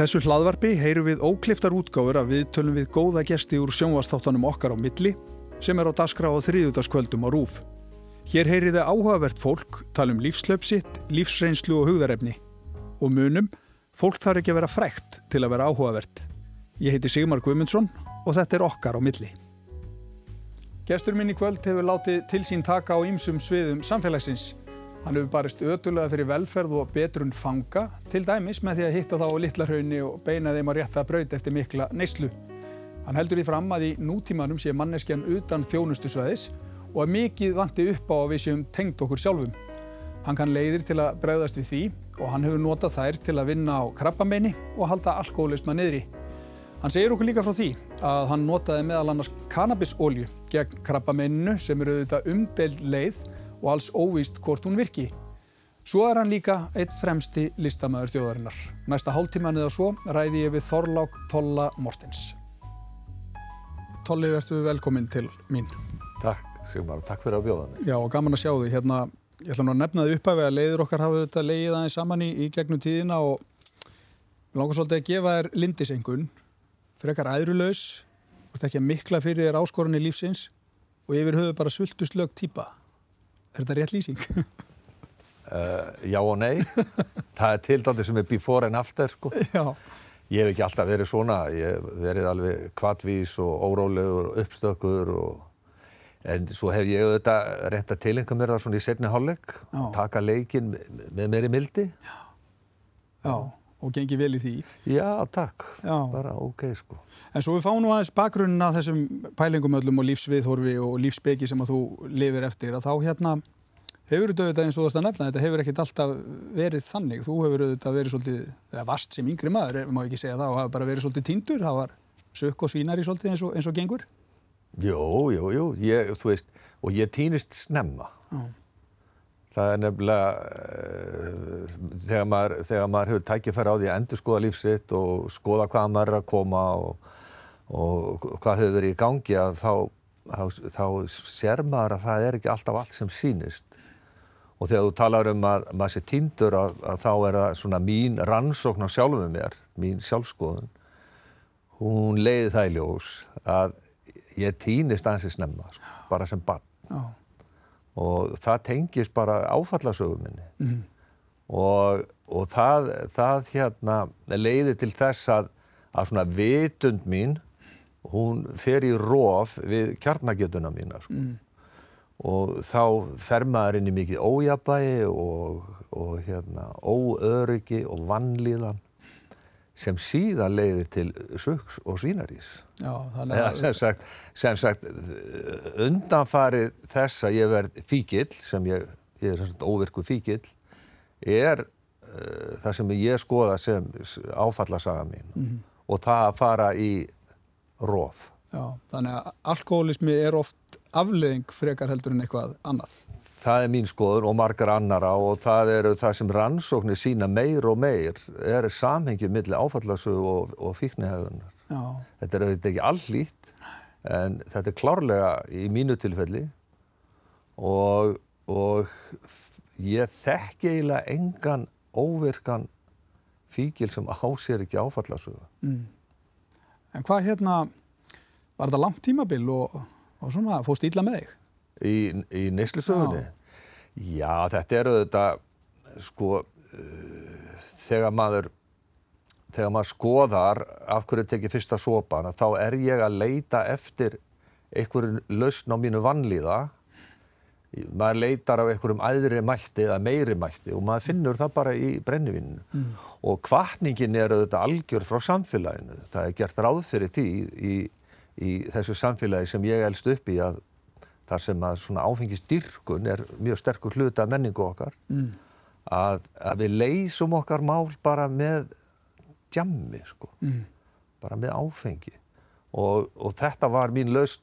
þessu hlaðvarpi heyru við ókliftar útgáfur að við tölum við góða gesti úr sjónvastáttanum okkar á milli sem er á daskra á þriðutaskvöldum á rúf. Hér heyri þið áhugavert fólk, tala um lífslöpsitt, lífsreynslu og hugðarefni. Og munum, fólk þarf ekki að vera frækt til að vera áhugavert. Ég heiti Sigmar Guimundsson og þetta er okkar á milli. Gestur minn í kvöld hefur látið til sín taka á ýmsum sviðum samfélagsins. Hann hefur barist ötulega fyrir velferð og betrun fanga, til dæmis með því að hitta þá á litlarhaunni og beina þeim að rétta braut eftir mikla neyslu. Hann heldur því fram að í nútímanum sé manneskjan utan þjónustusvæðis og að mikið vanti upp á að við séum tengt okkur sjálfum. Hann kann leiðir til að bregðast við því og hann hefur notað þær til að vinna á krabbameini og halda alkoholisma niðri. Hann segir okkur líka frá því að hann notaði meðal annars kannabisólju gegn krabbameininu sem eru auðvitað umdeild leið og alls óvíst hvort hún virki. Svo er hann líka eitt fremsti listamæður þjóðarinnar. Næsta hálftíman eða svo ræði ég við Þorlák Tolla Mortens. Tolli, verður velkominn til mín. Takk, Sigmar, takk fyrir að bjóða mig. Já, og gaman að sjá því. Hérna, ég ætla nú að nefna þið upphæfi að leiður okkar hafa þetta leið aðeins saman í, í gegnum tíðina og langar svolítið að gefa þér lindisengun frekar æðrulaus, þú ert ekki að mikla fyrir þér áskorunni lífsins og yfir höfu bara svultuslög týpa. Er þetta rétt lýsing? Uh, já og nei. það er tildandi sem er before and after, sko. Já. Ég hef ekki alltaf verið svona, ég hef verið alveg kvattvís og órólegur og uppstökkur og en svo hef ég auðvitað reynt að tilenga mér það svona í setni hálfleik, taka leikin með mér í mildi. Já. Já og gengi vel í því. Já, takk. Já. Bara ok, sko. En svo við fáum nú aðeins bakgrunna þessum pælingum öllum og lífsviðhorfi og lífsbeki sem að þú lifir eftir að þá hérna hefur þetta eins og þú ætti að nefna, þetta hefur ekkert alltaf verið þannig. Þú hefur þetta verið svolítið, eða vast sem yngri maður, má ekki segja það, og hafa bara verið svolítið tindur, var sökk og svínari svolítið eins og, eins og gengur. Jú, jú, jú, ég, þú veist, og ég týnist snemma. Já. Það er nefnilega, uh, þegar, maður, þegar maður hefur tækifæri á því að endur skoða lífsitt og skoða hvað maður er að koma og, og hvað hefur verið í gangi að þá, þá, þá sér maður að það er ekki alltaf allt sem sínist. Og þegar þú talar um að maður sé týndur að, að þá er það svona mín rannsókn á sjálfum mér, mín sjálfskoðun, hún leiði það í ljós að ég týnist aðeins í snemma, bara sem barn. Já og það tengist bara áfallasögum minni mm. Og, og það, það hérna leiði til þess að, að svona vitund mín hún fer í róf við kjarnagjötuna mína sko. mm. og þá fer maður inn í mikið ójabægi og, og hérna, óöryggi og vannlíðan sem síðan leiði til söks og svínarís. Já, þannig að... Sem sagt, sem sagt undanfarið þess að ég verð fíkil, sem ég, ég er svona óvirku fíkil, er uh, það sem ég skoða sem áfallasaga mín mm -hmm. og það að fara í róf. Já, þannig að alkoholismi er oft afleðing frekar heldur en eitthvað annað. Það er mín skoður og margar annara og það eru það sem rannsóknir sína meir og meir er samhengið millir áfallasögu og, og fíknihæðunar. Þetta er auðvitað ekki allíkt en þetta er klárlega í mínu tilfelli og, og ég þekki eiginlega engan óvirkan fíkil sem ásér ekki áfallasögu. Mm. En hvað hérna, var þetta langt tímabil og, og svona, fóst íla með þig? í, í neyslusögunni. Já. Já, þetta eru þetta, sko, uh, þegar maður, þegar maður skoðar af hverju tekið fyrsta sopana, þá er ég að leita eftir einhverjum lausn á mínu vannlíða. Maður leitar af einhverjum æðri mætti eða meiri mætti og maður finnur það bara í brennivinninu. Mm. Og kvartningin er auðvitað algjör frá samfélaginu. Það er gert ráð fyrir því í, í þessu samfélagi sem ég elst upp í að þar sem að svona áfengisdyrkun er mjög sterkur hluta menningu okkar mm. að, að við leysum okkar mál bara með djammi sko mm. bara með áfengi og, og þetta var mín laust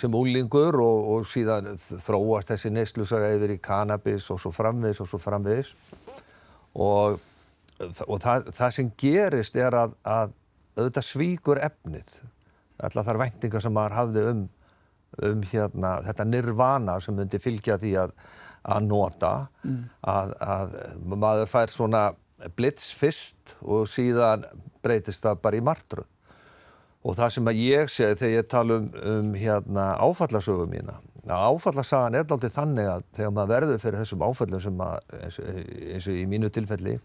sem úlingur og, og síðan þróast þessi neyslusaga yfir í kannabis og svo framvis og svo framvis og, og það, það sem gerist er að, að auðvitað svíkur efnið. Allar þar væntingar sem maður hafði um um hérna, þetta nirvana sem myndi fylgja því að, að nota mm. að, að maður fær svona blitz fyrst og síðan breytist það bara í martröð og það sem að ég segi þegar ég tala um, um hérna, áfallasögu mína áfallasagan er aldrei þannig að þegar maður verður fyrir þessum áfallum sem að, eins, eins og í mínu tilfelli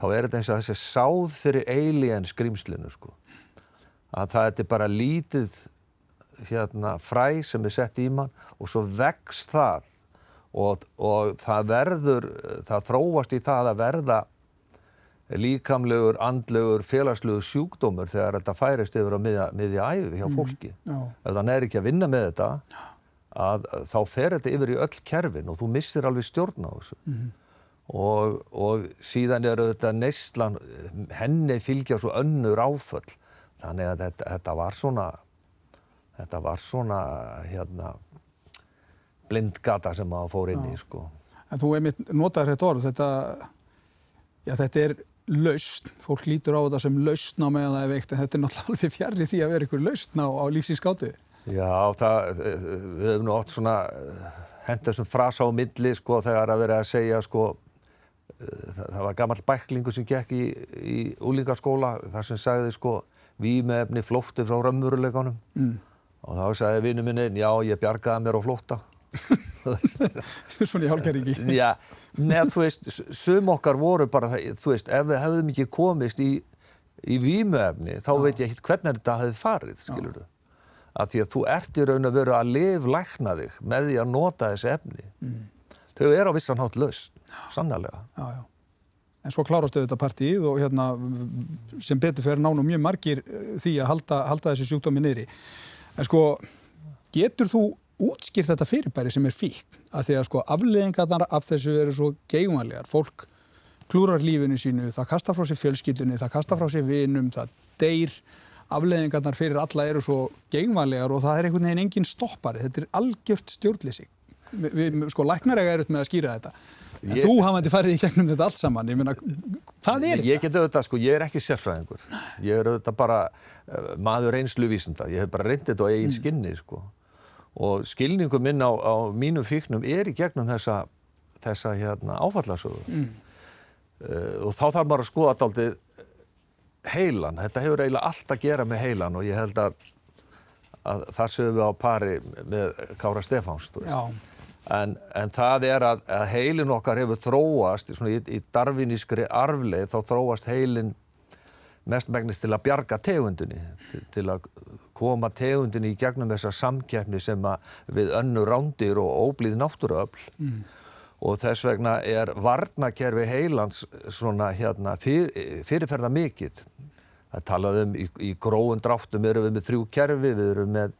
þá er þetta eins og þessi sáð fyrir alien skrýmslinu sko. að það er bara lítið hérna, fræ sem er sett í mann og svo vex það og, og það verður það þróast í það að verða líkamlegur, andlegur, félagslegur sjúkdómur þegar þetta færist yfir á miðja, miðja æfi hjá mm, fólki. Mm, ef það er ekki að vinna með þetta, að, þá fer þetta yfir í öll kerfin og þú missir alveg stjórn á þessu. Mm. Og, og síðan er þetta neistlan, henni fylgja svo önnur áföll. Þannig að þetta, þetta var svona, þetta var svona, hérna, blindgata sem maður fór inn í, sko. En þú einmitt notaður þetta orð, þetta, já þetta er lausn, fólk lítur á þetta sem lausn á meðan það er veikt en þetta er náttúrulega alveg fjarrri því að vera einhver lausn á, á lífsins gátu. Já, það, við hefum nú oft svona hendur þessum frasa á milli sko þegar að vera að segja sko það, það var gammal bæklingu sem gekk í, í úlingarskóla þar sem sagði sko við með efni flótti frá raunveruleikanum. Mm. og þá sagði vinnu minni já ég bjargaði mér á flótta. Svona í hálkæringi Já, neða þú veist sum okkar voru bara þú veist ef við hefðum ekki komist í, í výmuefni þá Já. veit ég ekki hvernig þetta hefði farið, skilur þú að því að þú ert í raun að vera að livlækna þig með því að nota þessi efni mm. þau eru á vissan hátt laust, sannlega Já, já En svo klárastu þetta partíð og hérna sem betur fyrir nánum mjög margir eh, því að halda, halda þessi sjúkdómi niðri. En sko, getur þú útskýrt þetta fyrirbæri sem er fík að því að sko afleðingarnar af þessu eru svo geigumælegar, fólk klúrar lífinu sínu, það kastar frá sér fjölskyldunni, það kastar frá sér vinum, það deyr, afleðingarnar fyrir alla eru svo geigumælegar og það er einhvern veginn engin stoppari, þetta er algjört stjórnlýsing. Sko læknaræga er upp með að skýra þetta. En ég, þú hafði farið í gegnum þetta allt saman, ég meina, hvað er þetta? Ég get auðvitað, sko, ég er ekki sérfræðingur, ég er auðvitað bara uh, maður einsluvísenda, ég hef bara reyndið þetta á eigin mm. skinni, sko og skilningum minn á, á mínum fíknum er í gegnum þessa, þessa hérna, áfallasögu. Mm. uh, og þá þarf maður að skoða alltaf heilan, þetta hefur eiginlega allt að gera með heilan og ég held að, að þar séum við á pari með Kára Stefáns en, en það er að, að heilin okkar hefur þróast í, í darvinískri arfleið þá þróast heilin mestmægnist til að bjarga tegundinni til, til að koma tegundinni í gegnum þessa samkjæfni sem við önnu rándir og óblíð náttúruöfl mm. og þess vegna er varnakerfi heilans svona hérna fyr, fyrirferða mikill. Það talaðum í, í gróðun dráttum erum við með þrjú kerfi, við erum með,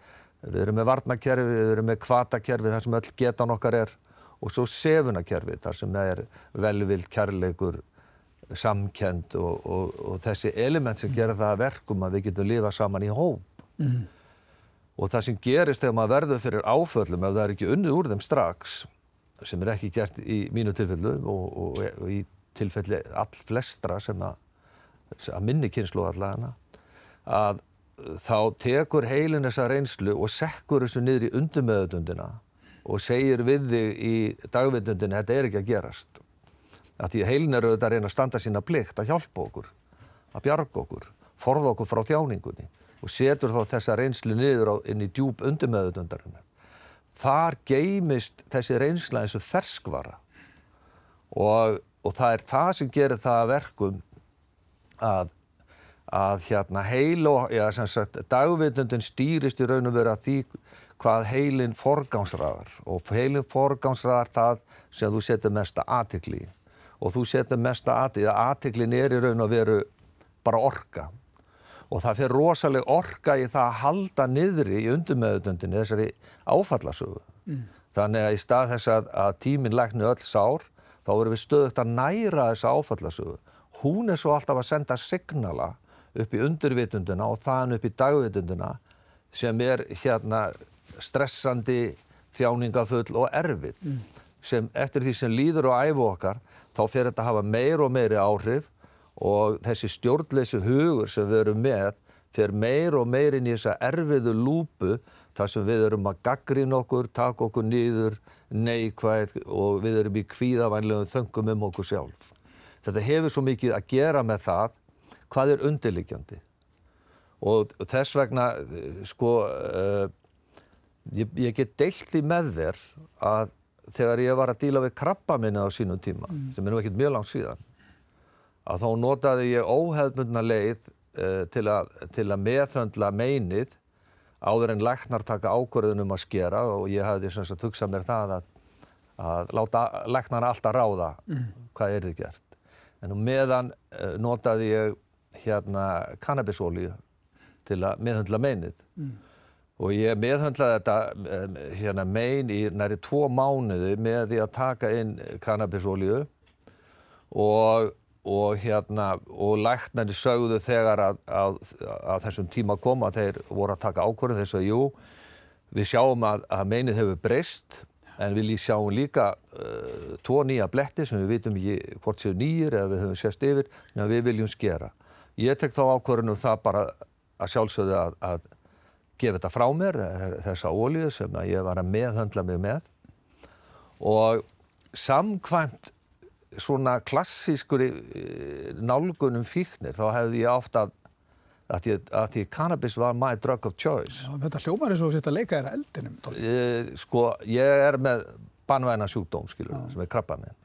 við erum með varnakerfi, við erum með kvatakerfi þar sem öll getan okkar er og svo sefunakerfi þar sem er velvild kærleikur samkend og, og, og þessi element sem gera það verkum að við getum lifa saman í hóp mm. og það sem gerist þegar maður verður fyrir áföllum ef það er ekki unnið úr þeim strax sem er ekki gert í mínu tilfellu og, og í tilfelli all flestra sem að, að minni kynslu allavega að þá tekur heilin þessa reynslu og sekkur þessu niður í undumöðundina og segir við þig í dagvindundinu þetta er ekki að gerast að því heilin eru þetta að reyna að standa sína plikt að hjálpa okkur, að bjarga okkur forða okkur frá þjáningunni og setur þá þessa reynslu niður á, inn í djúb undumöðutundarinnar. Þar geymist þessi reynsla eins og ferskvara. Og, og það er það sem gerir það verkum að, að hérna heil og, já sem sagt, dagvitundin stýrist í raun og veru að því hvað heilin forgámsraðar og heilin forgámsraðar það sem þú setur mesta aðtikli og þú setur mesta aðtikli, aðtiklin er í raun og veru bara orka og það fyrir rosalega orka í það að halda niðri í undumöðutundinu þessari áfallasögu. Mm. Þannig að í stað þess að, að tíminn læknu öll sár, þá verður við stöðugt að næra þessa áfallasögu. Hún er svo alltaf að senda signala upp í undurvitunduna og þann upp í dagvitunduna sem er hérna stressandi, þjáningafull og erfitt. Mm. Sem eftir því sem líður og æfu okkar, þá fyrir þetta að hafa meir og meiri áhrif og þessi stjórnleysi hugur sem við erum með fer meir og meir inn í þessa erfiðu lúpu þar sem við erum að gaggrina okkur, taka okkur nýður, neikvæð og við erum í kvíðavænlegum þöngum um okkur sjálf. þetta hefur svo mikið að gera með það hvað er undirliggjandi og þess vegna sko uh, ég, ég get deilt því með þér að þegar ég var að díla við krabba minna á sínum tíma mm. sem er nú ekkert mjög langt síðan að þá notaði ég óheðmundna leið uh, til, að, til að meðhöndla meinið áður en læknar taka ákvörðunum að skera og ég hafði sem sagt hugsað mér það að, að láta læknar alltaf ráða mm. hvað er þið gert. En meðan uh, notaði ég hérna kannabisólíu til að meðhöndla meinið mm. Og ég meðhöndlaði þetta hérna mein í næri tvo mánuði með því að taka inn kannabisólíu og og hérna og læknarnir sögðu þegar að, að, að þessum tíma kom að þeir voru að taka ákvörðum þess að jú við sjáum að, að meinið hefur breyst en við sjáum líka uh, tvo nýja bletti sem við vitum ekki hvort séu nýjir eða við höfum sérst yfir en við viljum skera. Ég tek þá ákvörðunum það bara að sjálfsögðu að gefa þetta frá mér þessa ólíu sem ég var að meðhandla mig með. Og samkvæmt svona klassískur eh, nálgunum fíknir þá hefði ég átt að að því, að því cannabis var my drug of choice. Já, Þetta hljómar eins og þetta leika er eldinum ég, Sko, ég er með banvæna sjúkdóm, skilur, Já. sem er krabba minn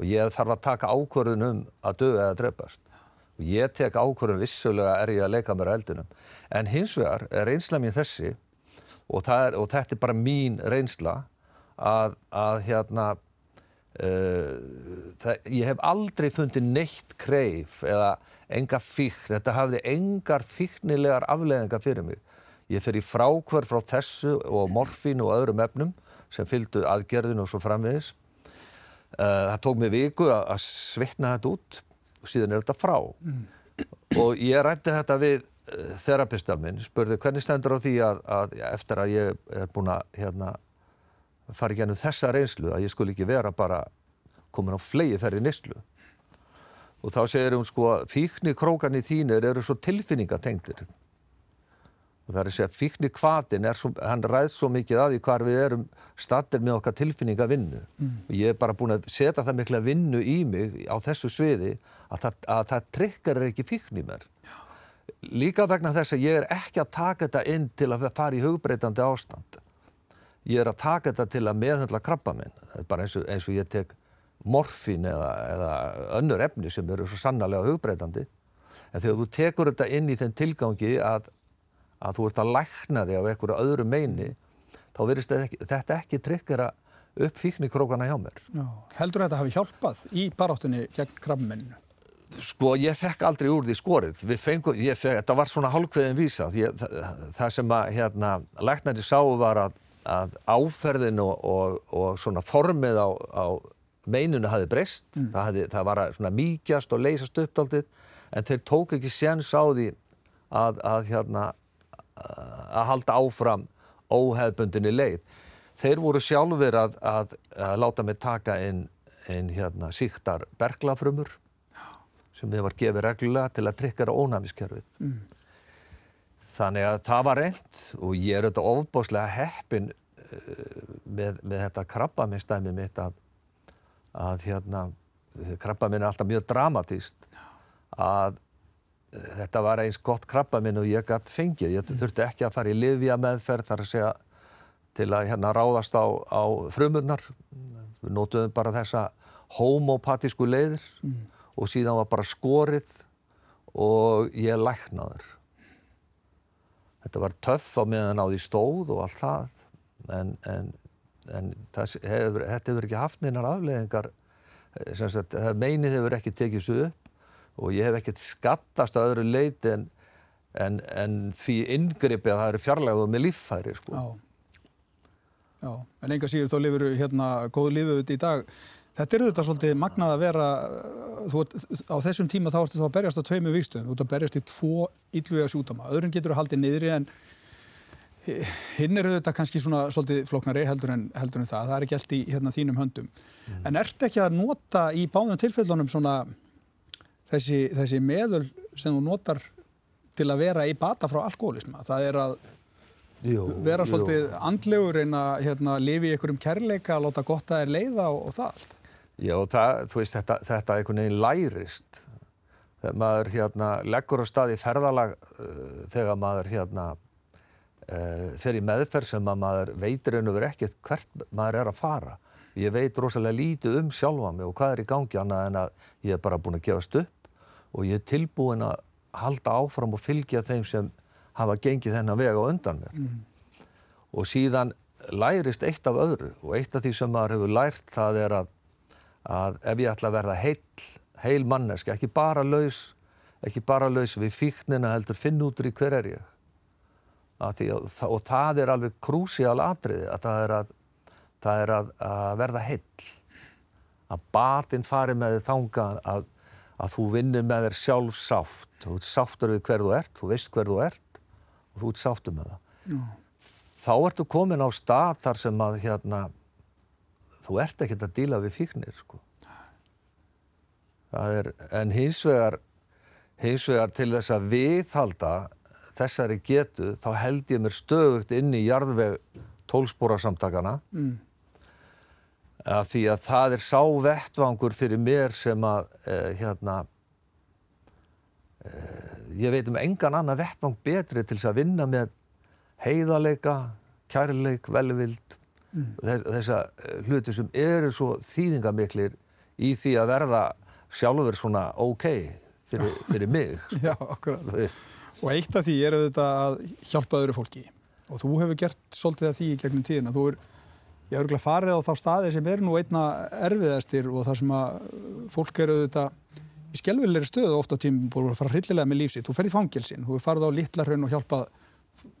og ég þarf að taka ákvörðun um að döða eða drefast ég tek ákvörðun vissulega er ég að leika mér eldinum en hins vegar er reynsla mín þessi og, er, og þetta er bara mín reynsla að, að hérna Uh, það, ég hef aldrei fundið neitt kreif eða enga fíkn, þetta hafði engar fíknilegar afleðingar fyrir mig. Ég fer í frákverð frá þessu og morfín og öðrum efnum sem fylgdu aðgerðinu og svo framvegis. Uh, það tók mig viku að, að svitna þetta út og síðan er þetta frá. Mm. Og ég rætti þetta við uh, þerapistar minn, spurði hvernig stendur á því að, að eftir að ég er búin að hérna fara ekki ennum þessa reynslu að ég skul ekki vera bara komin á flegi ferði nýstlu og þá segir hún sko fíkni krókarni þínir eru svo tilfinningatengtir og það er að segja fíkni kvatin er svo, hann ræðs svo mikið að því hvar við erum stattir með okkar tilfinningavinnu. Mm. og ég er bara búin að setja það mikla vinnu í mig á þessu sviði að það, að það trikkar ekki fíkni mér. Líka vegna þess að ég er ekki að taka þetta inn til að fara í hugbreytandi ástand. Ég er að taka þetta til að meðhandla krabba minn. Bara eins og, eins og ég tek morfín eða, eða önnur efni sem eru svo sannarlega hugbreytandi. En þegar þú tekur þetta inn í þenn tilgangi að, að þú ert að lækna þig af einhverju öðru meini þá verðist þetta, ekki tryggera upp fíknikrókana hjá mér Já. Heldur þetta hafi hjálpað í baráttunni gegn krabbmenninu? Sko ég fekk aldrei úr því skorið fengum, fekk, þetta var svona hálfkveðin vísa ég, það, það sem að hérna, læknandi sáu var að að áferðin og, og, og svona formið á, á meinunu hafi breyst, mm. það, hafði, það var að svona mýkjast og leysast upp aldrei en þeir tók ekki séns á því að, að hérna að halda áfram óheðbundinni leið. Þeir voru sjálfur að, að, að láta mig taka inn, inn hérna síktar berglafrömmur sem þið var gefið reglulega til að trykkara ónæmiskerfið. Mm. Þannig að það var reynd og ég er auðvitað ofbáslega heppin uh, með, með þetta krabbaminnstæmi mitt að, að hérna, krabbaminn er alltaf mjög dramatíst að þetta var eins gott krabbaminn og ég gætt fengið. Ég mm. þurfti ekki að fara í livja meðferð þar að segja til að hérna ráðast á, á frumunnar. Við nótuðum bara þessa homopatísku leiðir mm. og síðan var bara skorið og ég læknaður þetta var töff á meðan á því stóð og allt það en, en, en hefur, þetta hefur ekki haft neinar afleðingar sagt, meinið hefur ekki tekið upp og ég hef ekkert skattast á öðru leit en, en því yngripi að það eru fjarlægðu með líffæri sko. Já. Já, en enga síður þá lifur hérna góðu lífið í dag Þetta er auðvitað svolítið magnað að vera, þú, á þessum tíma þá ertu þá að berjast á tveimu vikstöðum, þú ert að berjast í tvo ílluga sjútama, öðrun getur að halda niðri en hinn er auðvitað kannski svona svolítið floknari heldur en, heldur en það, það er ekki allt í hérna, þínum höndum. Mm. En ert ekki að nota í báðum tilfellunum svona þessi, þessi meðul sem þú notar til að vera í bata frá alkoholisma, það er að jú, vera svolítið jú. andlegur en að hérna, lifi í einhverjum kærleika, láta gott að er leiða og, og það allt? Já, það, þú veist, þetta, þetta einhvern veginn lærist. Þegar maður hérna, leggur á stað í ferðalag uh, þegar maður hérna, uh, fer í meðferð sem að maður veitir einu verið ekkert hvert maður er að fara. Ég veit rosalega lítið um sjálfa mig og hvað er í gangi annað en að ég er bara búin að gefast upp og ég er tilbúin að halda áfram og fylgja þeim sem hafa gengið þennan vega undan mér. Mm. Og síðan lærist eitt af öðru og eitt af því sem maður hefur lært það er að, að ef ég ætla að verða heil, heil manneski, ekki bara laus, ekki bara laus við fíknina heldur finn út í hver er ég. Að, og það er alveg krúsial atriði að það er að, það er að, að verða heill. Að batinn fari með þánga að, að þú vinnir með þér sjálf sátt. Þú ert sáttur við hver þú ert, þú veist hver þú ert og þú ert sáttur með það. Já þá ertu komin á stað þar sem að hérna, þú ert ekkert að díla við fíknir sko. Er, en hins vegar, hins vegar til þess að viðhalda þessari getu þá held ég mér stöðugt inn í jarðveg tólspórasamtakana mm. Að því að það er sá vettvangur fyrir mér sem að eh, hérna eh, ég veit um engan annan vettvang betri til þess að vinna með heiðarleika, kærleik, velvild mm. þessa eh, hluti sem eru svo þýðingamiklir í því að verða sjálfur svona ok fyrir, fyrir mig sko. Já, akkurat og eitt af því er auðvitað að hjálpa öðru fólki og þú hefur gert svolítið af því í gegnum tíðina þú er, ég hefur ekki farið á þá staði sem er nú einna erfiðastir og það sem að fólk eru auðvitað í skjálfilegri stöðu ofta tímum búin að fara hryllilega með lífsitt, þú ferði fangilsin, þú farið á litlarhraun og hjálpað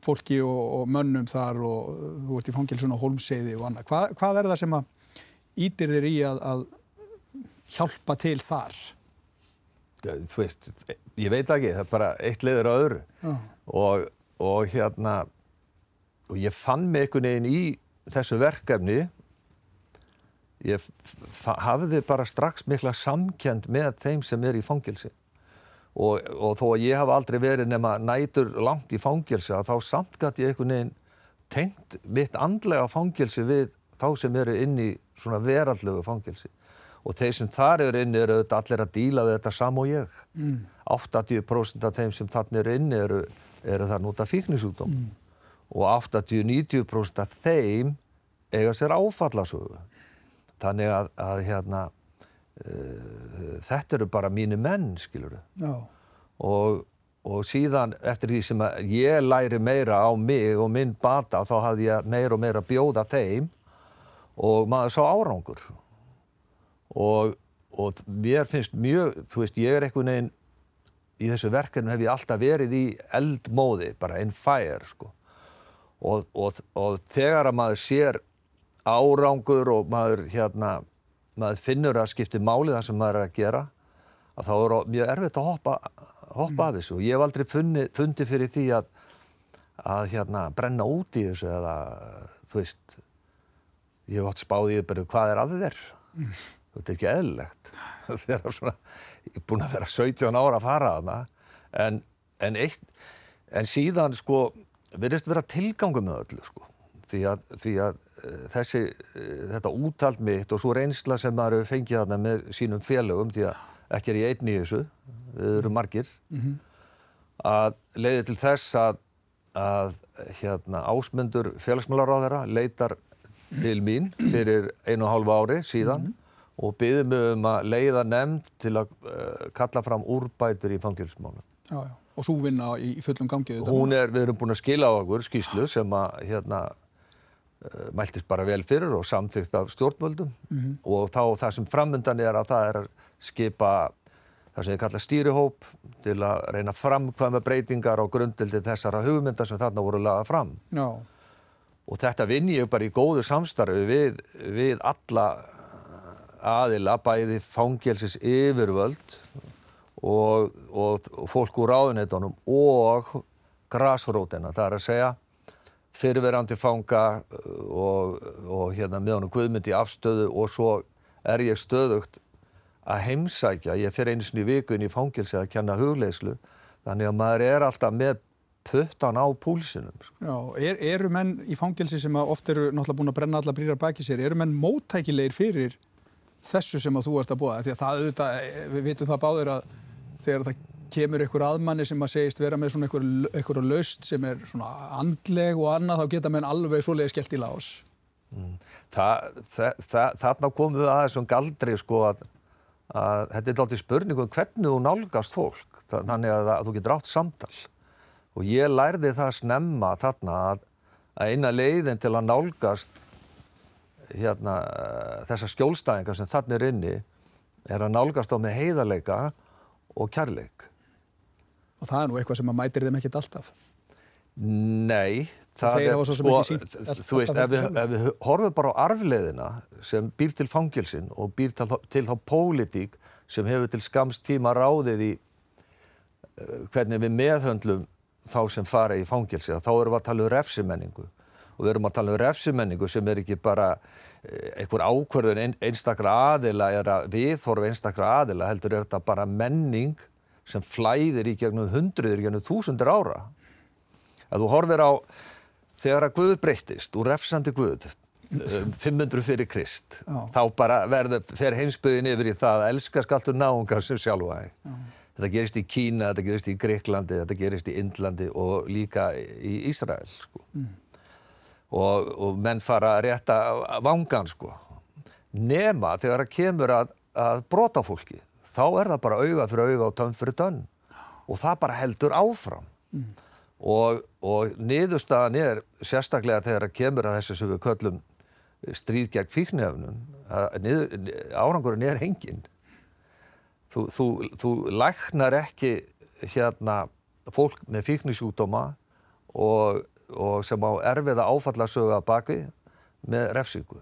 fólki og, og mönnum þar og þú ert í fangilsun og holmseiði og annað. Hva, hvað er það sem að ítir þér í að, að hjálpa til þar? Ja, þú veist, ég veit ekki, það er bara eitt liður á öðru og, og hérna og ég fann mig einhvern veginn í þessu verkefni ég hafði bara strax mikla samkjönd með þeim sem er í fangilsi og, og þó að ég hafa aldrei verið nema nætur langt í fangilsi að þá samt gæti ég einhvern veginn tengt mitt andlega fangilsi við þá sem eru inn í svona veraldlegu fangilsi og þeir sem þar eru inni eru allir að díla við þetta sam og ég mm. 80% af þeim sem þarna eru inni eru, eru þar núta fíknisútum mm. og 80-90% af þeim eiga sér áfallasögu þannig að, að hérna uh, þetta eru bara mínu menn, skilur þau. Og, og síðan eftir því sem ég læri meira á mig og minn bata þá hafði ég meira og meira bjóða þeim og maður sá árangur. Og, og mér finnst mjög, þú veist, ég er einhvern veginn í þessu verkefni hef ég alltaf verið í eldmóði, bara in fire, sko. Og, og, og þegar að maður sér árangur og maður hérna maður finnur að skipti máli það sem maður er að gera að þá er mjög erfitt að hoppa, hoppa mm. af þessu. Og ég hef aldrei fundi, fundi fyrir því að, að hérna, brenna út í þessu eða þú veist ég hef átt spáðið bara hvað er að þér. Mm. þetta er ekki eðlilegt. Svona, ég er búin að vera 17 ára að fara að það en, en, en síðan sko verðist vera tilgangu með öllu sko því að, því að uh, þessi, uh, þetta úttalt mitt og svo reynsla sem maður hefur fengið þarna með sínum félögum því að ekki er ég einn í þessu, við erum margir mm -hmm. að leiði til þess að, að hérna, ásmundur félagsmálaráðara leitar til mín fyrir einu og hálfu ári síðan mm -hmm. og byggði mig um að leiða nefnd til að uh, kalla fram úrbætur í fangilsmálum. Og svo vinna í fullum gangið? Hún er, við erum búin að skila á okkur skýslu sem að hérna Eh, mæltist bara vel fyrir og samþygt af stjórnvöldum mm -hmm. og þá það sem framöndan er að það er að skipa það sem ég kalla stýrihóp til að reyna framkvæma breytingar á grundildi þessara hugmynda sem þarna voru lagað fram no. og þetta vinn ég bara í góðu samstarfi við, við alla aðila bæði fangelsis yfirvöld og, og, og fólk úr áðunitunum og grásrótina, það er að segja fyrirverandi fanga uh, og, og hérna með honum Guðmundi afstöðu og svo er ég stöðugt að heimsækja, ég fyrir einu sinni vikun í fangilsi að kenna hugleislu þannig að maður er alltaf með puttan á púlsinum. Sko. Já, er, eru menn í fangilsi sem oft eru náttúrulega búin að brenna alla brýrar baki sér, eru menn móttækilegir fyrir þessu sem að þú ert að búa því að það auðvitað, við vitum það báðir að þegar það kemur einhver aðmanni sem að segist vera með svona einhver, einhver löst sem er svona andleg og annað þá geta menn alveg svoleiði skellt í lás mm. það, það, það, Þarna komum við að þessum galdri sko að, að þetta er alltaf spurningum hvernig þú nálgast fólk þannig að, að þú getur átt samtal og ég lærði það snemma þarna að, að eina leiðin til að nálgast hérna, þessar skjólstæðingar sem þannig er inni er að nálgast á með heiðarleika og kærleik. Og það er nú eitthvað sem að mætir þeim ekkert alltaf? Nei. Það er sko, sínt alltaf. Þú veist, ef við, ef við horfum bara á arfleðina sem býr til fangilsin og býr til, til þá pólitík sem hefur til skamstíma ráðið í uh, hvernig við meðhöndlum þá sem fara í fangilsi, þá erum við að tala um refsimenningu og við erum að tala um refsimenningu sem er ekki bara eh, einhver ákvörðun einstakra aðila eða viðhorf einstakra aðila heldur er þetta bara menning sem flæðir í gegnum hundruður, í gegnum þúsundur ára. Að þú horfir á þegar að Guð breyttist úr refsandi Guð 500 um fyrir Krist Já. þá bara verður, fer heimsbyðin yfir í það að elska skaltur náungar sem sjálfa þetta gerist í Kína, þetta gerist í Greiklandi þetta gerist í Indlandi og líka í Ísrael sko. mm og, og menn fara að rétta vangan sko. Nema þegar það kemur að, að brota fólki, þá er það bara auga fyrir auga og tönn fyrir tönn og það bara heldur áfram. Mm. Og, og niðurstaðan er sérstaklega þegar það kemur að þessu sem við köllum stríð gegn fíknefnum, árangurinn er henginn. Þú, þú, þú læknar ekki hérna fólk með fíknisjúdóma og og sem á erfiða áfallarsögu að baki með refsingu.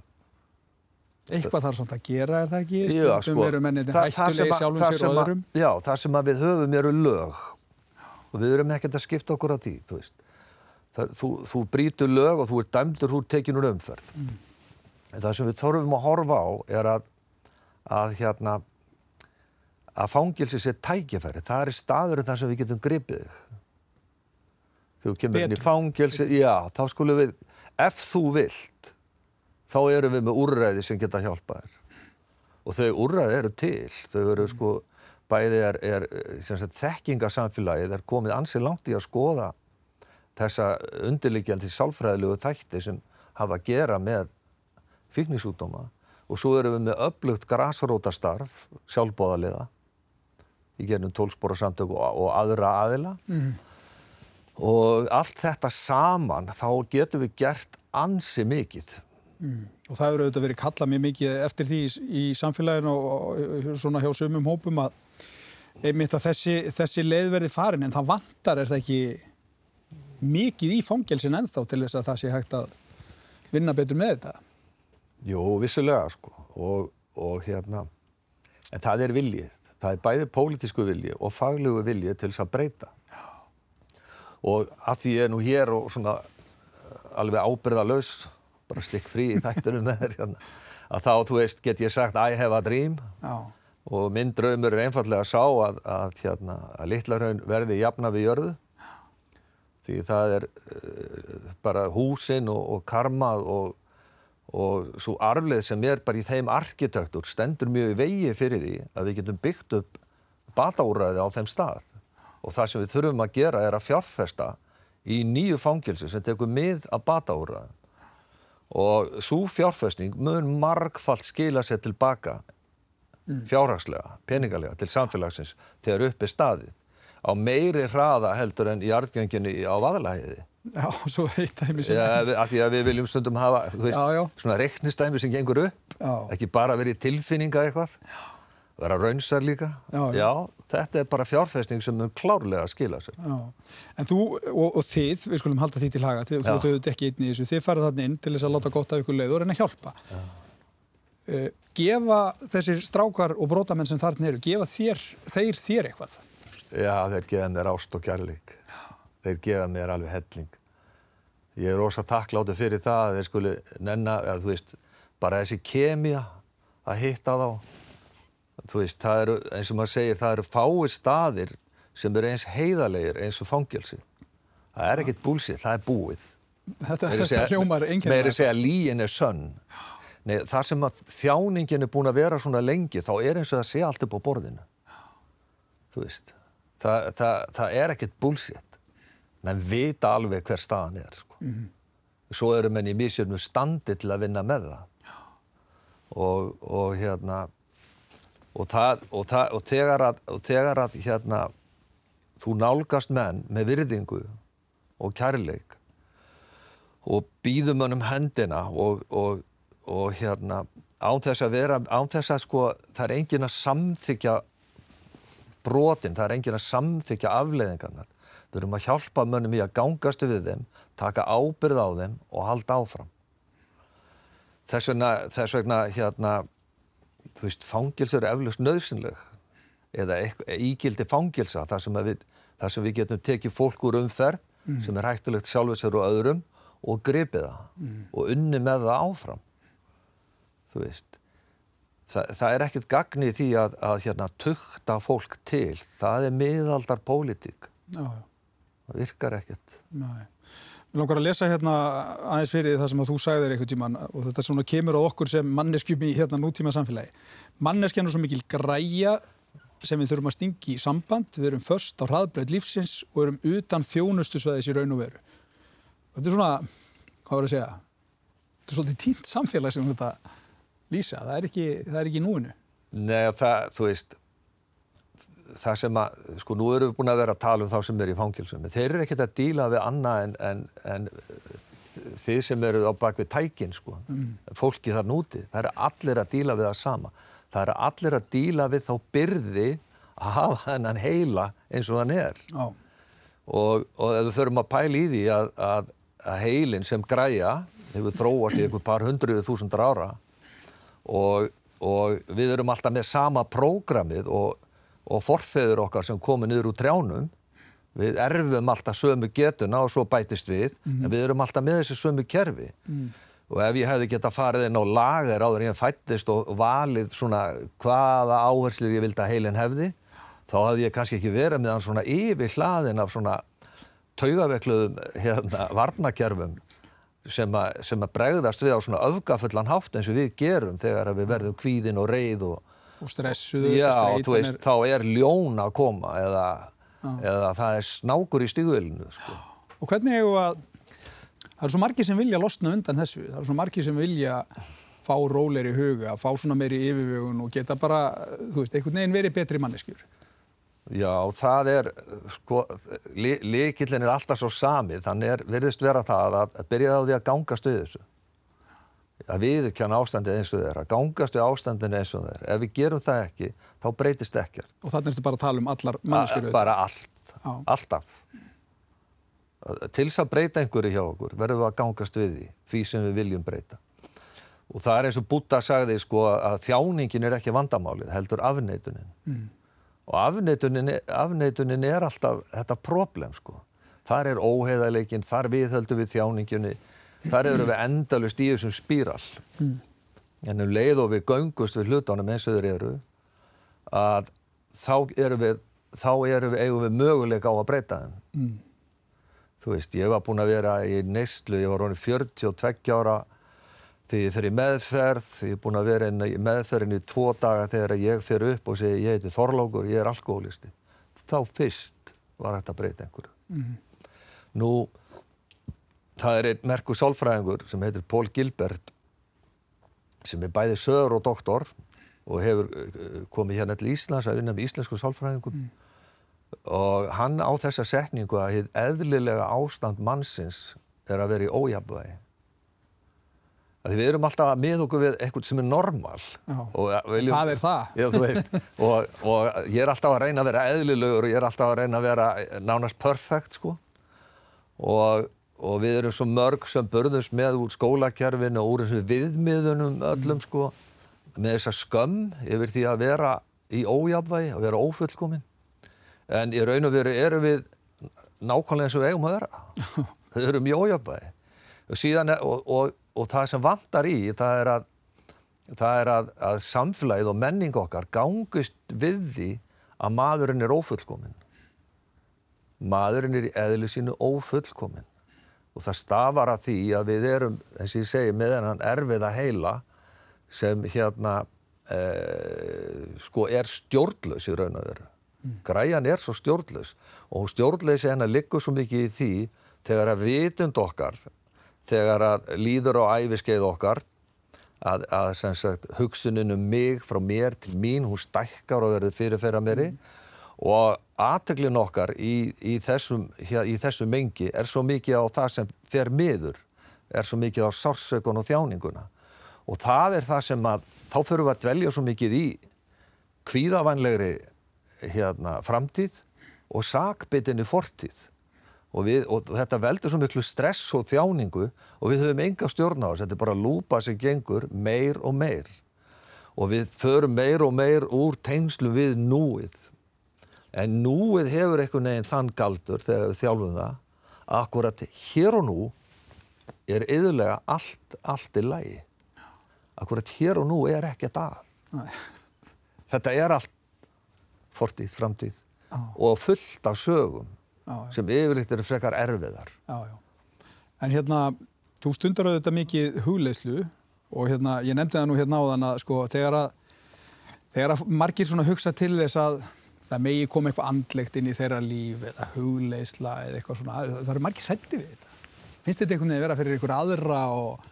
Eitthvað þarf svona að gera, er það ekki? Já, sko. Sjálfum sér og öðrum? Já, það sem við höfum eru lög og við erum ekkert að skipta okkur á því, þú veist. Það, þú, þú brítur lög og þú er dæmdur úr tekinur umferð. Mm. En það sem við þorfum að horfa á er að, að hérna, að fangilsi sér tækjafæri. Það er staður þar sem við getum gripið þú kemur inn í fangelsi, já, þá skulum við, ef þú vilt, þá erum við með úrræði sem geta hjálpað þér. Og þau úrræði eru til, þau eru mm. sko, bæði er, er sagt, þekkingasamfélagið er komið ansið langt í að skoða þessa undirlikjandi sálfræðilegu þætti sem hafa að gera með fíknisútdóma og svo erum við með öflugt grásrótastarf, sjálfbóðaliða í gernum tólspóra samtök og, og aðra aðila. Mm og allt þetta saman þá getum við gert ansi mikið. Mm. Og það eru auðvitað verið kallað mjög mikið eftir því í samfélaginu og svona hjá sumum hópum að einmitt að þessi, þessi leið verði farin en það vantar er það ekki mikið í fangelsin ennþá til þess að það sé hægt að vinna betur með þetta? Jú, vissulega sko og, og hérna en það er viljið. Það er bæði pólitísku viljið og faglegu viljið til þess að breyta og að því ég er nú hér og svona eh, alveg ábyrðalös bara slikk frí í þættunum með þér hérna, að þá, þú veist, get ég sagt I have a dream. Já. og minn draumur er einfallega að sá að, að, hérna, að Littlarhaun verði jafna við jörðu. Því það er uh, bara húsin og, og karmað og, og svo arfleð sem er bara í þeim arkitektur stendur mjög í vegi fyrir því að við getum byggt upp bataúræði á þeim stað. Og það sem við þurfum að gera er að fjárfesta í nýju fangilsi sem tekur mið að bata úr það og svo fjárfestning mun margfald skila sér tilbaka fjárhagslega, peningalega til samfélagsins þegar upp er staðið á meiri hraða heldur en í artgönginni á vaðalahiði Já, svo heitt dæmi sem ja, af því að við viljum stundum hafa veist, já, já. svona reiknistæmi sem gengur upp já. ekki bara verið tilfinninga eitthvað vera raunsar líka. Já, já. já, þetta er bara fjárfæsting sem mun klárlega að skila sér. Já. En þú og, og þið, við skulum halda því til haga þið, þú döðut ekki inn í þessu, þið farið þarna inn til þess að láta gott af ykkur leiður en að hjálpa. Uh, gefa þessir strákar og brótamenn sem þarna eru gefa þér, þeir þér eitthvað? Já, þeir gefa mér ást og kærleik. Þeir gefa mér alveg helling. Ég er ósað þakkláttu fyrir það að þeir skuli nenna, eða þú veist bara þessi kemja að hitta þá þú veist, það eru, eins og maður segir, það eru fái staðir sem eru eins heiðalegir eins og fangelsi. Það er ekkert búlsið, það er búið. Þetta er hljómar veginn. Með er að segja líin er sönn. Nei, þar sem að þjáningin er búin að vera svona lengi þá er eins og það sé allt upp á borðinu þú veist það, það, það er ekkert bullshit menn vita alveg hver staðan er sko. mm -hmm. svo eru menn í mísjörnum standi til að vinna með það og, og hérna og, það, og, það, og þegar að, þegar að hérna, þú nálgast menn með virðingu og kærleik og býðum önum hendina og, og, og hérna án þess að vera, án þess að sko það er engin að samþykja brotin, það er engin að samþykja afleiðingarnar. Við erum að hjálpa mönnum í að gangastu við þeim, taka ábyrð á þeim og halda áfram. Þess vegna, þess vegna hérna, þú veist, fangilsur er eflust nöðsynleg eða ígildi fangilsa þar sem, við, þar sem við getum tekið fólk úr umferð mm. sem er hættulegt sjálfisur og öðrum og gripið það mm. og unni með það áfram. Þú veist, það, það er ekkert gagni því að, að hérna, tukta fólk til. Það er miðaldar pólitík. Það virkar ekkert. Nei. Mér langar að lesa hérna aðeins fyrir það sem að þú sagðir einhvern tíman og þetta svona kemur á okkur sem manneskjum í hérna nútíma samfélagi. Manneskjan er svo mikil græja sem við þurfum að stingi í samband, við erum först á hraðbreyð lífsins og erum utan þjónustusveðis í raun og veru. Þetta er svona, hvað var að segja, þetta er svolítið tínt samfélag sem þetta lýsa, það er ekki, það er ekki núinu. Nei, það, þú veist, það sem að, sko, nú erum við búin að vera að tala um þá sem er í fangilsum, þeir eru ekkert að díla við annað en, en, en þið sem eru á bakvið tækin, sko, mm. fólki þar núti, það eru allir að díla við það sama. Það eru allir að díla við þá byrði að hafa þennan heila eins og hann er. Oh. Og, og ef við förum að pæla í því að, að, að heilin sem græja hefur þróast í einhver par hundruðu þúsundar ára og, og við erum alltaf með sama prógramið og og forfeður okkar sem komið niður úr trjánum við erfum alltaf sömu getuna og svo bætist við mm en við erum alltaf með þessi sömu kerfi mm. og ef ég hefði gett að farið inn á lager áður ég fættist og valið svona hvaða áherslu ég vildi að heilin hefði þá hefði ég kannski ekki verið með hann svona yfir hlaðin af svona taugavekluðum hérna varnakerfum sem að, sem að bregðast við á svona öfgafullan hátt eins og við gerum þegar við verðum kvíðin og reyð og og stressuðu Já, þú veist, er... þá er ljón að koma eða, eða það er snákur í stíguvelinu sko. Og hvernig hefur að það eru svo margi sem vilja losna undan þessu það eru svo margi sem vilja fá róleir í huga, fá svona meiri yfirvögun og geta bara, þú veist, einhvern veginn verið betri manneskjur. Já, það er, sko, líkillin er alltaf svo samið, þannig er, verðist vera það að byrja á því að ganga stuðið þessu að viðkjanna ástandið eins og þeir, að gangastu ástandinu eins og þeir. Ef við gerum það ekki, þá breytist ekkert. Og þannig ertu bara að tala um allar mannskjöru? Bara allt, Á. alltaf. Til þess að breyta einhverju hjá okkur verðum við að gangast við því, því sem við viljum breyta. Og það er eins og Búta sagði sko að þjáningin er ekki vandamálið, heldur afneitunin. Mm. Og afneitunin, afneitunin er alltaf þetta problem sko. Þar er óheðalegin, þar viðhöldu við þjáninginni þar eru við endalust í þessum spíral mm. en um leið og við göngust við hlutunum eins og þeir eru að þá eru við þá eru við, eigum við möguleika á að breyta þeim mm. þú veist, ég var búin að vera í neyslu ég var rónið 42 ára því ég fyrir meðferð ég er búin að vera í meðferðin í tvo daga þegar ég fyrir upp og segi ég heiti Þorlókur, ég er alkoholisti þá fyrst var þetta að breyta einhverju mm. nú það er einn merku sálfræðingur sem heitir Pól Gilbert sem er bæði sögur og doktor og hefur eh, komið hérna til Íslands að vinna með íslensku sálfræðingum. Mm. og hann á þessa setningu að hitt eðlilega ástand mannsins er að vera í ójafnvægi. Að því við erum alltaf með okkur við eitthvað sem er normal. Og viljum, hvað er það? Já, og, og ég er alltaf að reyna að vera eðlilegur og ég er alltaf að reyna að vera nánast perfekt sko. Og og við erum svo mörg sem börðumst með úr skólakjærfinu og úr þessum viðmiðunum öllum sko með þessa skömm yfir því að vera í ójafvægi, að vera ófullkomin. En í raun og veru erum við nákvæmlega eins og við eigum að vera. Við erum í ójafvægi og, síðan, og, og, og það sem vantar í það er að, það er að, að samfélagið og menning okkar gangist við því að maðurinn er ófullkomin maðurinn er í eðlu sínu ófullkomin og það stafar að því að við erum, eins og ég segi, með hennan erfið að heila sem hérna eh, sko er stjórnlaus í raun og veru. Græjan er svo stjórnlaus og stjórnleysi hennar liggur svo mikið í því þegar að vitund okkar þegar að líður á æfiskeið okkar að, að sem sagt hugsunin um mig frá mér til mín, hún stækkar og verður fyrirferða mér og aðteglin okkar í, í, þessum, í þessum mengi er svo mikið á það sem fer miður er svo mikið á sársökun og þjáninguna. Og það er það sem að þá fyrir við að dvelja svo mikið í kvíðavænlegri hérna, framtíð og sakbyttinni fortíð. Og, við, og þetta veldur svo miklu stress og þjáningu og við höfum enga stjórn á þess þetta er bara að lúpa sem gengur meir og meir. Og við förum meir og meir úr tengslu við núið en núið hefur einhvern veginn þann galdur þegar við þjálfum það að akkurat hér og nú er yðurlega allt, allt í lagi akkurat hér og nú er ekki að þetta er allt fortíð, framtíð Já. og fullt af sögum Já, já. sem yfirleitt eru frekar erfiðar. En hérna, þú stundar auðvitað mikið hugleyslu og hérna, ég nefndi það nú hérna á þann að sko, þegar að, þegar að margir svona hugsa til þess að það megi koma eitthvað andlegt inn í þeirra líf eða hugleysla eða eitthvað svona, það eru margir hrætti við þetta. Finnst þetta einhvern veginn að vera fyrir ykkur aðra og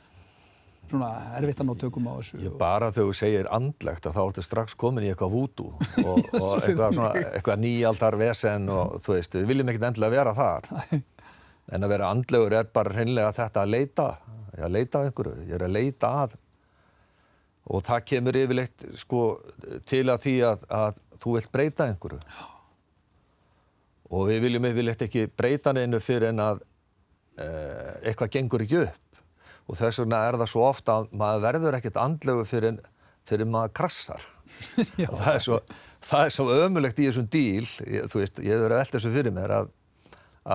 svona erfitt að ná tökum á þessu? Ég bara þegar þú segir andlegt að þá ertu strax komin í eitthvað vútu og, og eitthvað, svona, eitthvað nýjaldar vesen og þú veist, við viljum ekkert endilega vera þar en að vera andlegur er bara hreinlega þetta að leita ég er að leita að einhverju, ég er að leita að og það kemur yfirleitt sko til að því að, að þú vilt breyta einhverju. Og við viljum yfirleitt ekki breyta neinu fyrir en að eh, eitthvað gengur ekki upp. Og þess vegna er það svo ofta að maður verður ekkert andlegu fyrir, fyrir maður krassar. Og það er svo, það er svo ömulegt í þessum díl, ég, þú veist, ég hefur verið að velta þessu fyrir mér að,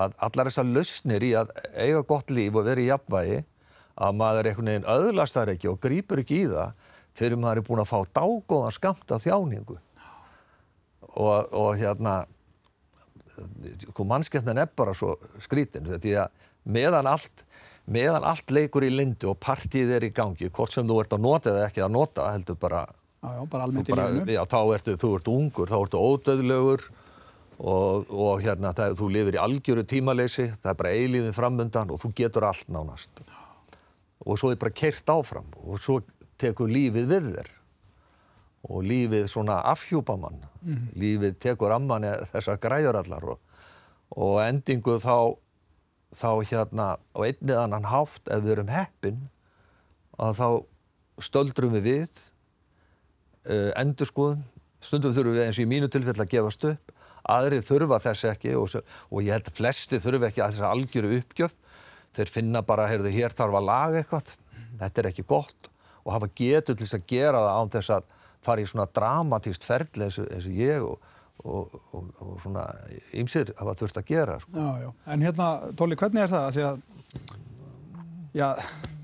að allar þessar lausnir í að eiga gott líf og vera í jafnvægi að maður einhvern veginn öðlast þar ekki og grýpur ekki í það fyrir maður er búin að fá dágóðan skamt af þjáningu og, og hérna sko mannskefnin er bara svo skrítin því að meðan allt meðan allt leikur í lindu og partíð er í gangi, hvort sem þú ert að nota eða ekki að nota, heldur bara já, já, bara almennt í bara, lífinu. já, þá ertu, þú ert ungur, þá ertu ódöðlegur og, og hérna, það, þú lifir í algjöru tímaleysi, það er bara eilíðin framundan og þú getur allt nánast. Og svo er bara keirt áfram og svo tekur lífið við þér og lífið svona afhjúpa mann. Lífið tekur amman þessar græður allar og, og endingu þá þá hérna á einnið annan hátt ef við erum heppin að þá stöldrum við við uh, endurskoðum stundum þurfum við eins og í mínu tilfell að gefast upp. Aðrið þurfa þess ekki og, og ég held að flesti þurfa ekki að þess að algjöru uppgjöf. Þeir finna bara, heyrðu, hér þarf að laga eitthvað. Þetta er ekki gott. Og hafa getur til þess að gera það án þess að fara í svona dramatíst ferli eins og, eins og ég og, og, og, svona ymsir hafa þurft að gera sko. Já, já. En hérna, Tóli, hvernig er það? Að, já,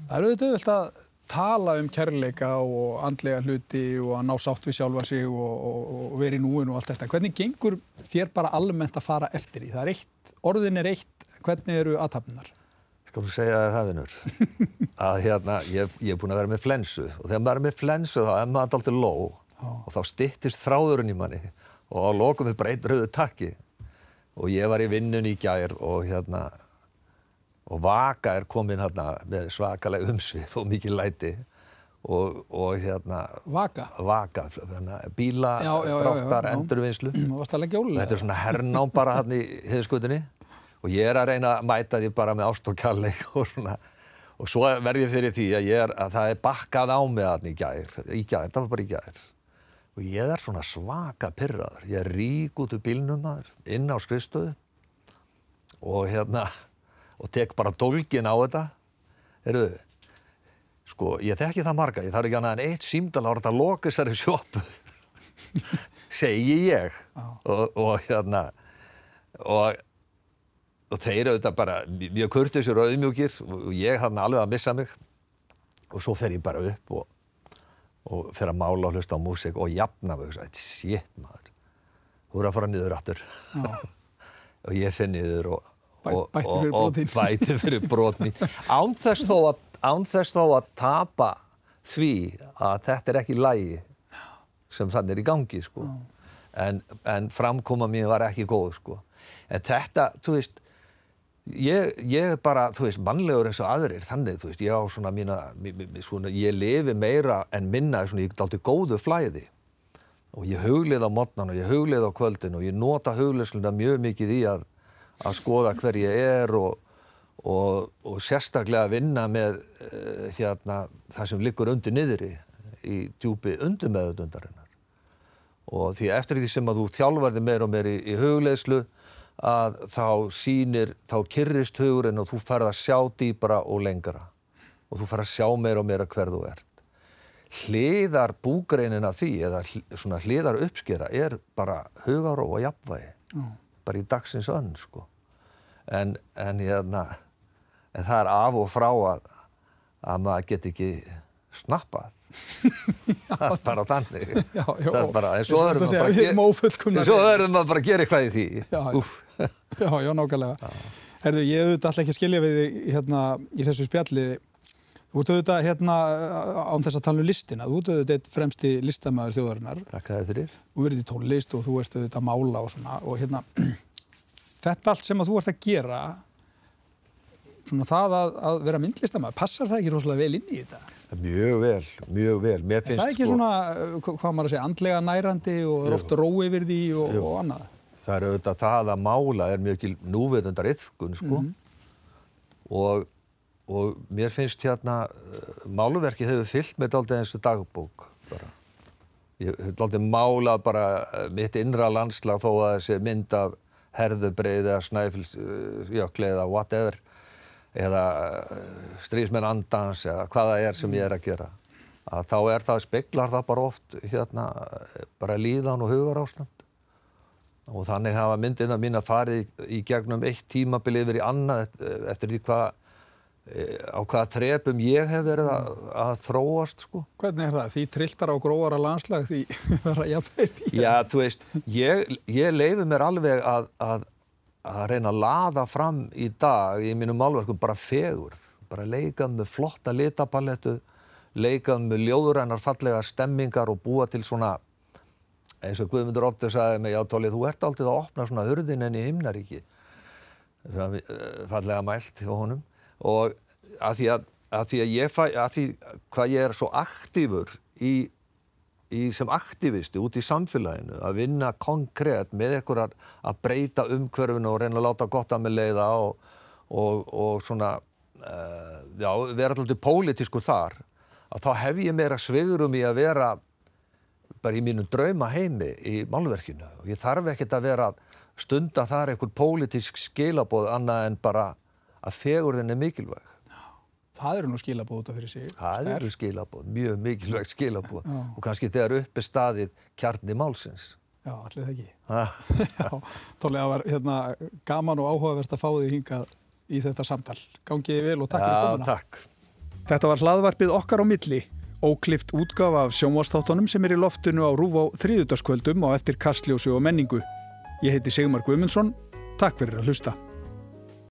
það er auðvitað auðvitað að tala um kærleika og andlega hluti og að ná sátt við sjálfa sig og, í núinu og allt þetta. Hvernig gengur þér bara almennt að fara eftir því? Það er eitt, orðin er eitt, hvernig eru aðtapnar? Skal þú segja þér það, vinnur? að hérna, ég, ég er búin að vera með flensu. Og þegar maður er með flensu þá er maður alltaf ló. Og þá styttist þráðurinn í manni. Og á lokum við bara einn rauðu takki. Og ég var í vinnun í gær og hérna og Vaka er komin hérna með svakalega umsvið og mikið læti. Og, og hérna Vaka? Vaka, hérna, bíla, dráttar, endurvinnslu. Það? Þetta er svona hernám bara hann í heiðskutinni og ég er að reyna að mæta því bara með ást og kærleik og svona. Og svo verð ég fyrir því að, ég er, að það er bakkað á mig hann í gær, í gær, það var bara í gær. Og ég er svona svaka pyrraður, ég er rík út úr bílnum maður, inn á skrifstöðu og hérna og tek bara dólgin á þetta. Heyrðu sko, ég þekki það marga, ég þarf ekki annað en eitt símdal ára að loka þessari sjópu segi ég. Og, og hérna og, og þeir auðvitað bara mjög kurtisur og auðmjúkir og ég hann alveg að missa mig. Og svo fer ég bara upp og, og fer að mála og hlusta á músík og jafna mig og sagði, shit maður þú eru að fara niður aftur. Og ég finn niður og, Bæ- og, bætti og, fyrir og bæti fyrir brotni án þess þó þó að tapa því að þetta er ekki lægi sem þannig er í gangi sko. en, en framkoma mín var ekki góð sko. en þetta, þú veist ég, ég bara, þú veist, mannlegur eins og aðrir þannig, þú veist, ég á svona mína svona, ég lifi meira en minna svona, ég er alltaf góðu flæði. Og ég huglið á modnan og ég huglið á kvöldin og ég nota hugliðsluna mjög mikið í að, að skoða hver ég er og, og, og sérstaklega vinna með uh, hérna, það sem liggur undir niðri í djúpi undir meðundarinnar og því eftir því sem að þú þjálfarði meir og meir í, í hugleðslu að þá sínir, þá kyrrist hugurinn og þú farið að sjá dýbra og lengra. Og þú farið að sjá meir og meira hver þú ert. Hliðar búgreinin af því eða svona hliðar uppskera er bara hugaró og jafnvægi, mm. bara í dagsins önn sko. En, en, hérna, en það er af og frá að, að maður get ekki snappað. Það er bara þannig. Já, já, það er bara, en svo verður maður bara að gera eitthvað í því. Já, já, já, nákvæmlega. Herðu, ég auðvitað alltaf ekki skilja við hérna í þessu spjalli. Þú ert auðvitað hérna án þess að tala um listina, þú ert auðvitað eitt fremsti listamæður þjóðarinnar. Takk að það fyrir. Þú verður í tónlist og þú ert auðvitað að mála og svona og hérna þetta allt sem að þú ert að gera svona það að, að vera myndlistamæður, passar það ekki rosalega vel inn í þetta? Mjög vel, mjög vel. Er það ekki sko, svona, hvað maður að segja, andlega nærandi og er ofta rói yfir því og, og annað? Það er auðvitað það að mála er mjög ekki núveitundar yfkun, sko. Mm -hmm. og, og mér finnst hérna, máluverki hefur fyllt með aldrei eins og dagbók bara. Ég hef aldrei málað bara mitt innra landslag þó að þessi mynd af herðubreið eða snæfilsjökli eða whatever eða eh, stríðsmenn andans eða hvaða er sem ég er að gera að þá er það, speklar það bara oft hérna, bara líðan og hugar ástand og þannig hafa myndina mín að fari í gegnum eitt tímabil yfir í annað eftir því hvað eh, á hvaða þrepum ég hef verið að, að þróast sko. Hvernig er það? Því trilltar á gróðara landslag því vera jafnveit í? Já, þú veist, ég, ég leifi mér alveg að, að að reyna að laða fram í dag í mínum málverkum bara fegurð, bara leika með flotta litapalettu, leika með ljóðurænar fallega stemmingar og búa til svona, eins og Guðmundur Óttur sagði mig, já Tóli, þú ert aldrei að opna svona hurðin enn í himnaríki, eh, fallega mælt hjá honum. Og að því að, að því að ég fæ, að því hvað ég er svo aktífur í í, sem aktivisti út í samfélaginu að vinna konkrétt með einhverjar að breyta umhverfinu og reyna að láta gott að með leiða og, og, og svona uh, já, vera alltaf pólitísku þar að þá hef ég meira sveigurum í að vera bara í mínum drauma heimi í málverkinu og ég þarf ekkert að vera stunda þar einhver pólitísk skilabóð annað en bara að fegurðin er mikilvæg Það eru nú skilabóð út af fyrir sig. Það eru skilabóð, mjög mikilvægt skilabóð Já. og kannski þegar uppi staðið kjarni málsins. Já, allir það ekki. Já, tónlega það var hérna, gaman og áhugavert að fá því hingað í þetta samtal. Gangið vel og takk Já, fyrir komuna. Takk. Þetta var hlaðvarpið okkar á milli, óklift útgafa af sjónvastáttunum sem er í loftinu á Rúf á þrýðutaskvöldum og eftir kastljósu og menningu. Ég heiti Sigmar Guimundsson. Takk fyrir að hlusta.